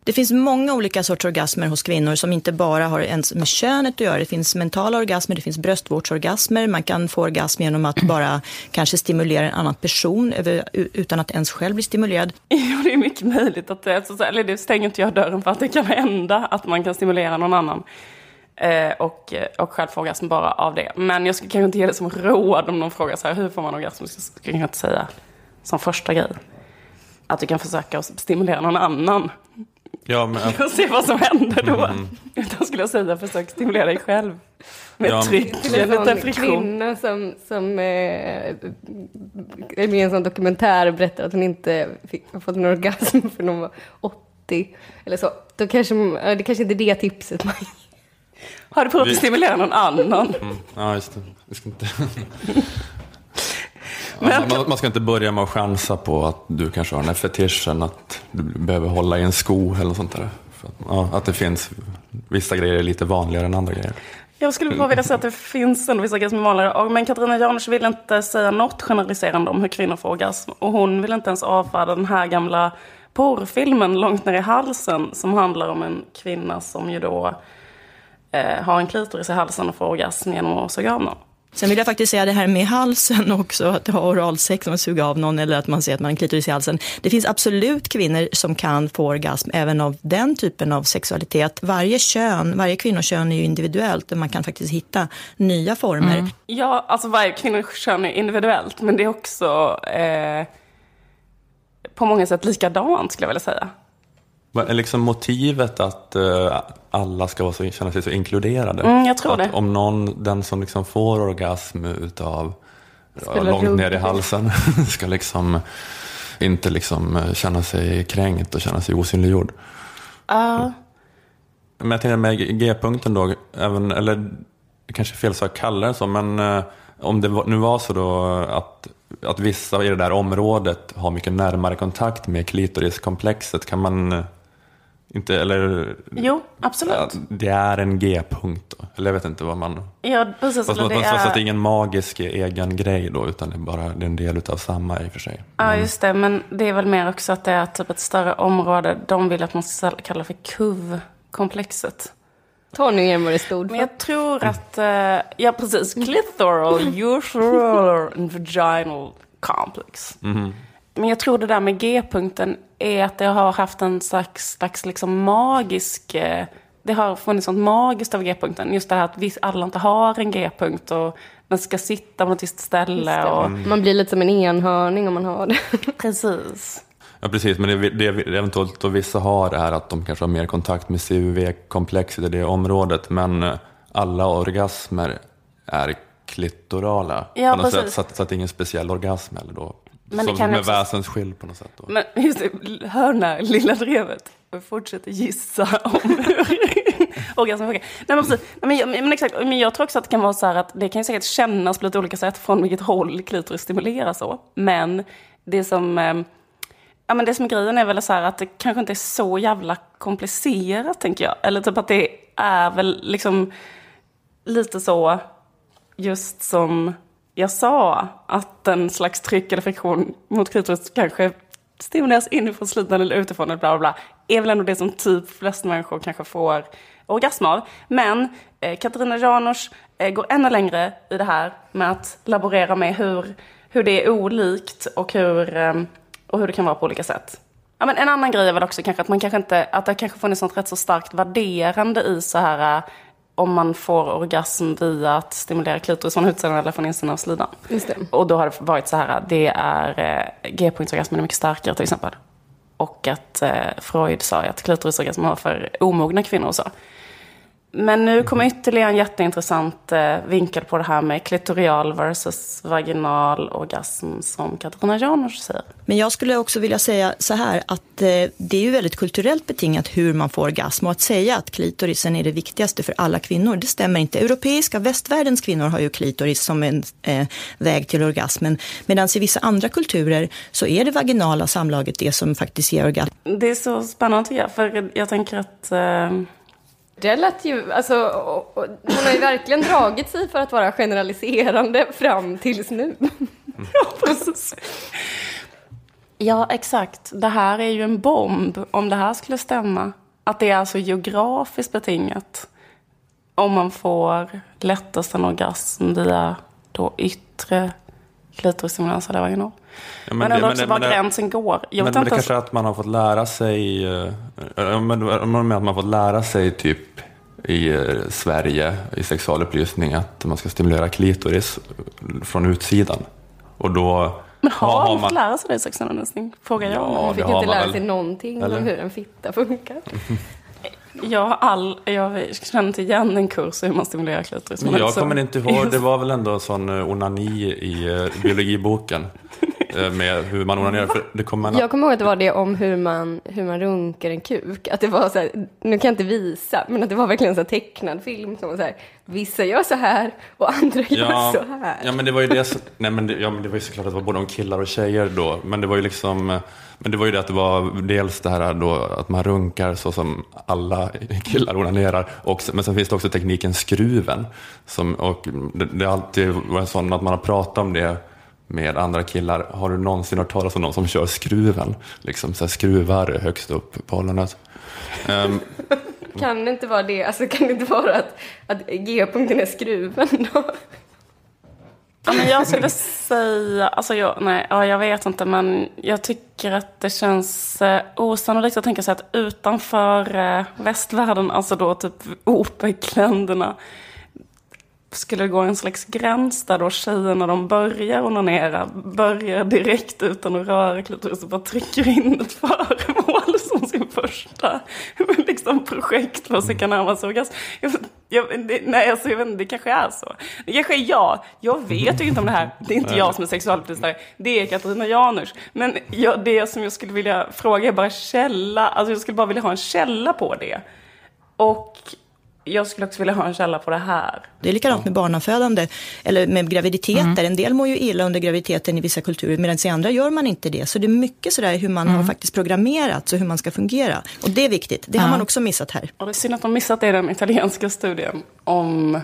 Det finns många olika sorters orgasmer hos kvinnor som inte bara har ens med könet att göra. Det finns mentala orgasmer, det finns bröstvårdsorgasmer. Man kan få orgasm genom att bara kanske stimulera en annan person utan att ens själv bli stimulerad. Jo, det är mycket möjligt att det, eller det stänger inte jag dörren för att det kan hända att man kan stimulera någon annan. Eh, och, eh, och själv få orgasm bara av det. Men jag skulle kanske inte ge det som råd om någon frågar så här, hur får man orgasm? Jag skulle kanske inte säga som första grej. Att du kan försöka stimulera någon annan. Ja, men... Och se vad som händer då. Mm. Utan skulle jag säga, försök stimulera dig själv. Med ja. tryck, till en sån kvinna som, som eh, är med i en sån dokumentär berättar att hon inte fick, har fått en orgasm för hon var 80. Eller så. Då kanske, det kanske inte är det tipset man Har du provat att stimulera någon annan? Mm. Ja, just det. Vi ska inte... Ja, man, man, ska inte börja med att chansa på att du kanske har den här fetischen att du behöver hålla i en sko eller sånt där. Att, ja, att det finns vissa grejer är lite vanligare än andra grejer. Jag skulle bara vilja säga att det finns ändå vissa grejer som är vanligare. Men Katarina Janouch vill inte säga något generaliserande om hur kvinnor får orgasm. Och hon vill inte ens avfärda den här gamla porrfilmen Långt ner i halsen som handlar om en kvinna som ju då eh, har en klitoris i halsen och får orgasm genom att suga av någon. Sen vill jag faktiskt säga det här med halsen också, att ha oralsex man suger av någon eller att man ser att man har en klitoris i halsen. Det finns absolut kvinnor som kan få orgasm även av den typen av sexualitet. Varje kön, varje kvinnokön är ju individuellt och man kan faktiskt hitta nya former. Mm. Ja, alltså varje kvinnokön är individuellt, men det är också eh, på många sätt likadant skulle jag vilja säga. Är liksom motivet att uh, alla ska vara så, känna sig så inkluderade? Mm, jag tror att det. Om någon, den som liksom får orgasm utav ja, långt ner i halsen ska liksom inte liksom eh, känna sig kränkt och känna sig osynliggjord. Uh. Men jag tänker med G-punkten då, även, eller kanske fel sak att kalla det så, men uh, om det nu var så då att, att vissa i det där området har mycket närmare kontakt med klitoriskomplexet, kan man inte, eller, jo, absolut. Ja, det är en G-punkt då. Eller jag vet inte vad man... Ja, precis. Fast, det, fast, är... fast det är ingen magisk egen grej då, utan det är bara det är en del av samma i och för sig. Ja, just det. Men det är väl mer också att det är typ ett större område. De vill att man ska kalla för KUV-komplexet. Ta nu igen vad det stod för. Men jag tror att, uh, ja precis, clitoral, usual and vaginal complex. Mm. Men jag tror det där med G-punkten är att det har haft en slags, slags liksom magisk... Eh, det har funnits något magiskt av G-punkten. Just det här att vi alla inte har en G-punkt och den ska sitta på något visst ställe. Och... Mm. Man blir lite som en enhörning om man har det. Precis. Ja precis, men det, det eventuellt då vissa har är att de kanske har mer kontakt med CUV-komplexet i det området. Men eh, alla orgasmer är klitorala ja, på något sätt. Så att, så att det är ingen speciell orgasm eller då men Som med också... väsensskild på något sätt. Då. Men just det, hör lilla drevet. Fortsätter gissa om hur orgasm funkar. Nej men precis. men, jag, men exakt. Men jag tror också att det kan vara så här att det kan säkert kännas på lite olika sätt från vilket håll klitoris stimuleras så. Men det som... Eh, ja men det som är grejen är väl så här att det kanske inte är så jävla komplicerat tänker jag. Eller typ att det är väl liksom lite så just som jag sa att en slags tryck eller friktion mot klitoris kanske stimuleras inifrån slutningen eller utifrån eller bla bla bla, är väl ändå det som typ flest människor kanske får orgasm av. Men eh, Katarina Janouch eh, går ännu längre i det här med att laborera med hur, hur det är olikt och hur, eh, och hur det kan vara på olika sätt. Ja, men en annan grej är väl också kanske att man kanske inte, att det kanske funnits något rätt så starkt värderande i så här eh, om man får orgasm via att stimulera klitoris från utsidan eller från insidan av slidan. Och då har det varit så här, det är eh, G-punktsorgasmen är mycket starkare till exempel. Och att eh, Freud sa att klitorisorgasm var för omogna kvinnor och så. Men nu kommer ytterligare en jätteintressant eh, vinkel på det här med klitorial versus vaginal orgasm som Katarina Janouch säger. Men jag skulle också vilja säga så här att eh, det är ju väldigt kulturellt betingat hur man får orgasm och att säga att klitorisen är det viktigaste för alla kvinnor, det stämmer inte. Europeiska västvärldens kvinnor har ju klitoris som en eh, väg till orgasmen medan i vissa andra kulturer så är det vaginala samlaget det som faktiskt ger orgasm. Det är så spännande tycker jag, för jag tänker att eh det lät ju, alltså, hon har ju verkligen dragit sig för att vara generaliserande fram tills nu. ja, precis. Ja, exakt. Det här är ju en bomb, om det här skulle stämma. Att det är alltså geografiskt betingat. Om man får lättast en orgasm via då yttre klitorisstimulans vad det är. Ja, men, men det, också var gränsen går. Jag men, men det kanske är att man har fått lära sig, äh, men, med att man har fått lära sig typ i eh, Sverige i sexualupplysning att man ska stimulera klitoris från utsidan. Och då men har, har man fått lära sig det i sexualundervisning? Frågar jag. Ja, man fick inte lära sig någonting Eller? om hur en fitta funkar. Jag, all, jag känner inte igen en kurs hur man stimulerar klitoris. Men jag kommer inte ihåg, det var väl ändå en sån eh, onani i uh, biologiboken. Eh, med hur man onanerar. För det kommer Jag kommer ihåg att det var det om hur man, hur man runkar en kuk. Att det var så här, nu kan jag inte visa, men att det var verkligen en tecknad film som var så här, vissa gör så här och andra ja, gör så här. Ja, men det var ju det, nej, men det, ja, men det var ju såklart att det var både om killar och tjejer då, men det var ju liksom men det var ju det att det var dels det här då att man runkar så som alla killar onanerar. Och, men sen finns det också tekniken skruven. Som, och det, det har alltid varit så att man har pratat om det med andra killar. Har du någonsin hört talas om någon som kör skruven? Liksom så skruvar högst upp på ollonet. Um, ehm, kan det inte vara det? Alltså kan det inte vara att, att G-punkten är skruven då? Ja, men jag skulle säga, alltså jag, nej, ja, jag vet inte, men jag tycker att det känns eh, osannolikt att tänka sig att utanför eh, västvärlden, alltså då typ OPEC-länderna, skulle det gå en slags gräns där då tjejerna de börjar onanera, börjar direkt utan att röra klitoris och bara trycker in ett föremål sin första liksom, projekt för sig orgasm. Jag, jag, det, nej, alltså, jag vet inte, det kanske är så. Det kanske är jag. Jag vet ju inte om det här. Det är inte jag som är sexualupplysare. Det är Katarina Janouch. Men jag, det som jag skulle vilja fråga är bara källa. Alltså jag skulle bara vilja ha en källa på det. Och jag skulle också vilja ha en källa på det här. Det är likadant med barnafödande, eller med graviditeter. Mm. En del mår ju illa under graviditeten i vissa kulturer, medan i andra gör man inte det. Så det är mycket sådär hur man mm. har faktiskt programmerats och hur man ska fungera. Och det är viktigt, det har man också missat här. Och det är synd att de missat det i den italienska studien om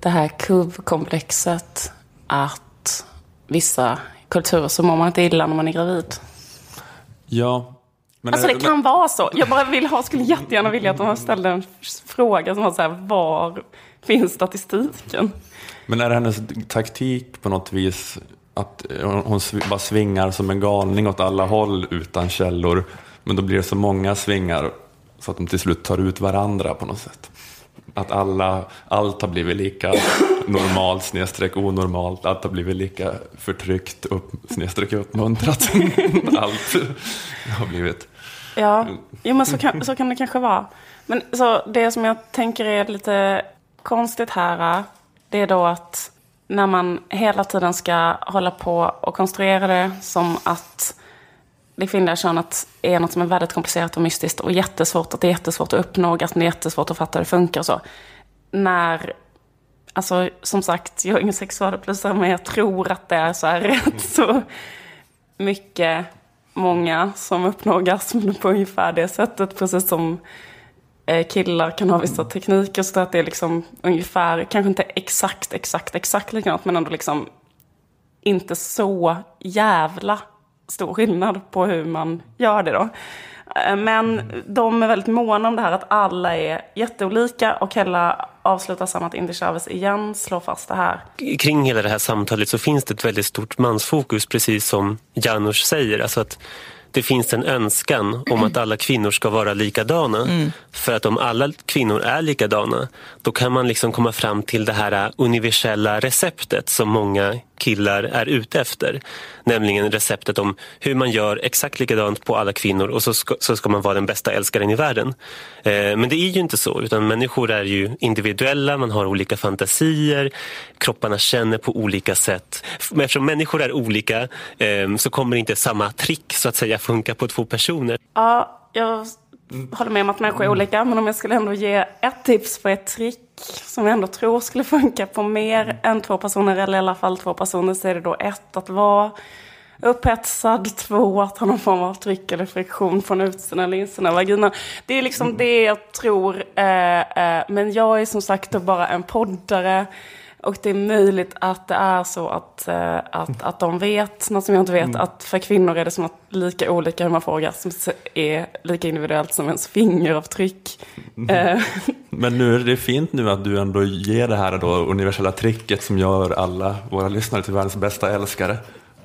det här kuvkomplexet att vissa kulturer så mår man inte illa när man är gravid. Ja, men alltså det kan men... vara så. Jag bara vill ha, skulle jättegärna vilja att de ställde en fråga som var så här, var finns statistiken? Men är det hennes taktik på något vis att hon bara svingar som en galning åt alla håll utan källor, men då blir det så många svingar så att de till slut tar ut varandra på något sätt? Att alla, allt har blivit lika normalt snedstreck onormalt, allt har blivit lika förtryckt upp, snedstreck uppmuntrat. allt har blivit. Ja, jo, men så kan, så kan det kanske vara. Men så det som jag tänker är lite konstigt här, det är då att när man hela tiden ska hålla på och konstruera det som att det kvinnliga könet är något som är väldigt komplicerat och mystiskt och jättesvårt, att det är jättesvårt att uppnå, att det är jättesvårt att fatta hur det funkar och så. När, alltså som sagt, jag är ingen sexualupplysare, men jag tror att det är så här rätt så mycket många som uppnår orgasm på ungefär det sättet. Precis som eh, killar kan ha vissa tekniker. Så att det är liksom ungefär, kanske inte exakt, exakt, exakt likadant. Men ändå liksom inte så jävla stor skillnad på hur man gör det då. Eh, men de är väldigt måna om det här att alla är jätteolika och Hella avslutar samma att Indy Chavez igen slår fast det här. Kring hela det här samtalet så finns det ett väldigt stort mansfokus precis som Janusz säger. Alltså att det finns en önskan om att alla kvinnor ska vara likadana. Mm. För att om alla kvinnor är likadana då kan man liksom komma fram till det här universella receptet som många killar är ute efter. Nämligen receptet om hur man gör exakt likadant på alla kvinnor och så ska, så ska man vara den bästa älskaren i världen. Eh, men det är ju inte så, utan människor är ju individuella, man har olika fantasier, kropparna känner på olika sätt. Men eftersom människor är olika eh, så kommer inte samma trick så att säga funka på två personer. Ja, jag håller med om att människor är olika, men om jag skulle ändå ge ett tips på ett trick som jag ändå tror skulle funka på mer än två personer, eller i alla fall två personer, så är det då ett att vara upphetsad, två att ha någon form av tryck eller friktion från utsidan eller insidan av vaginan. Det är liksom det jag tror, eh, eh, men jag är som sagt då bara en poddare. Och det är möjligt att det är så att, äh, att, att de vet något som jag inte vet. Mm. Att för kvinnor är det som att lika olika hur man får orgasm är lika individuellt som ens fingeravtryck. Mm. Men nu är det fint nu att du ändå ger det här då universella tricket som gör alla våra lyssnare till världens bästa älskare.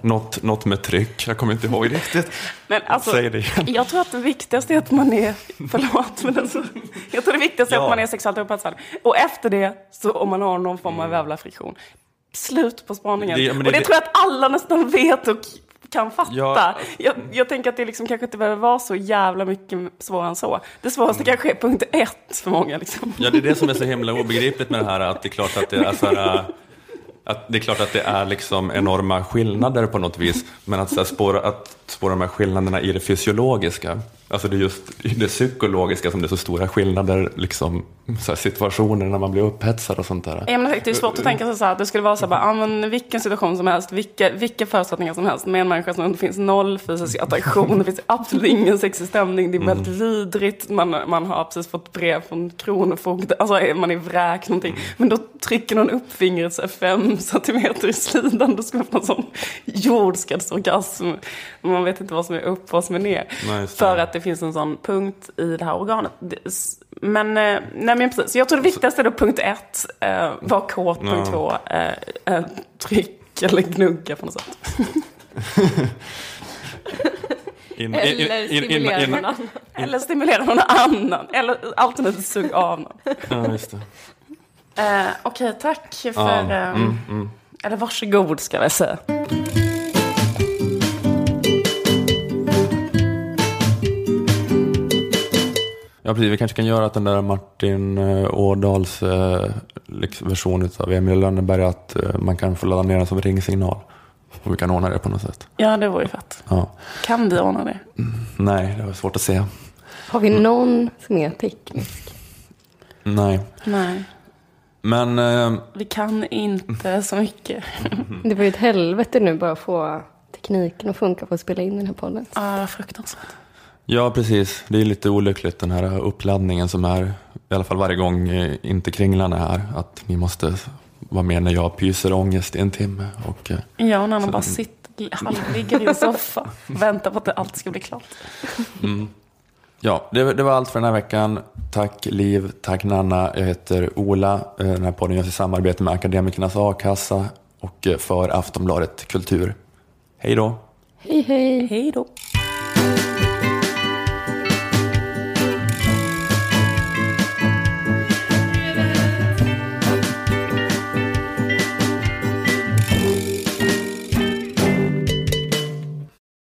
Något, något med tryck, jag kommer inte ihåg riktigt. Men alltså, Säg det igen. Jag tror att det viktigaste är att man är, förlåt, men alltså, jag tror det viktigaste ja. är att man är sexuellt upphetsad. Och efter det, så om man har någon form av jävla friktion, slut på spaningen. Det, det, och det, det, tror jag att alla nästan vet och kan fatta. Ja. Jag, jag, tänker att det liksom kanske inte behöver vara så jävla mycket svårare än så. Det svåraste mm. kanske är punkt ett för många. Liksom. Ja, det är det som är så himla obegripligt med det här, att det är klart att det är så här, att det är klart att det är liksom enorma skillnader på något vis, men att, så spåra, att spåra de här skillnaderna i det fysiologiska, alltså det är just det psykologiska som det är så stora skillnader, liksom, så situationer när man blir upphetsad och sånt där. Ja, men det är svårt att tänka sig så här, att det skulle vara så här, bara, men vilken situation som helst, vilka, vilka förutsättningar som helst med en människa som det finns noll fysisk attraktion, det finns absolut ingen sexig stämning, det är väldigt mm. vidrigt, man, man har precis fått brev från Kronofogden, alltså man är vräkt någonting, mm. men då trycker någon upp fingret så fem centimeter i slidan, då ska man få en sån jordskredsorgasm. Man vet inte vad som är upp och vad som är ner. Nice. För att det finns en sån punkt i det här organet. Men, eh, nej men precis. Jag tror det viktigaste är då punkt ett, eh, var kåt, punkt no. två, eh, eh, tryck eller gnugga på något sätt. In, eller stimulera någon annan. Eller stimulera någon annan. Eller alternativt sugga av någon. Ja, just det. Eh, Okej, okay, tack för... Ja, eh, mm, mm. Eller varsågod ska jag säga. Ja, precis. Vi kanske kan göra att den där Martin eh, Ådals eh, liksom version av Emil Lönneberg, att eh, man kan få ladda ner den som ringsignal. Och vi kan ordna det på något sätt. Ja, det vore ju fett. Ja. Kan vi ordna det? Mm, nej, det var svårt att se. Har vi någon som är teknisk? Nej. Nej. Men... Eh... Vi kan inte så mycket. det var ju ett helvete nu bara att få tekniken att funka på att spela in den här podden. Ja, fruktansvärt. Ja, precis. Det är lite olyckligt den här uppladdningen som är, i alla fall varje gång eh, inte kringlan är här, att ni måste vara med när jag pyser ångest i en timme. Och, eh, ja, och när man bara sitter, halvligger i en soffa och väntar på att allt ska bli klart. Mm. Ja, det, det, var allt för den här veckan. Tack Liv, tack Nanna. Jag heter Ola. Eh, den här podden görs i samarbete med Akademikernas A-kassa och för Aftonbladet Kultur. Hej då! Hej, hej! Hej då!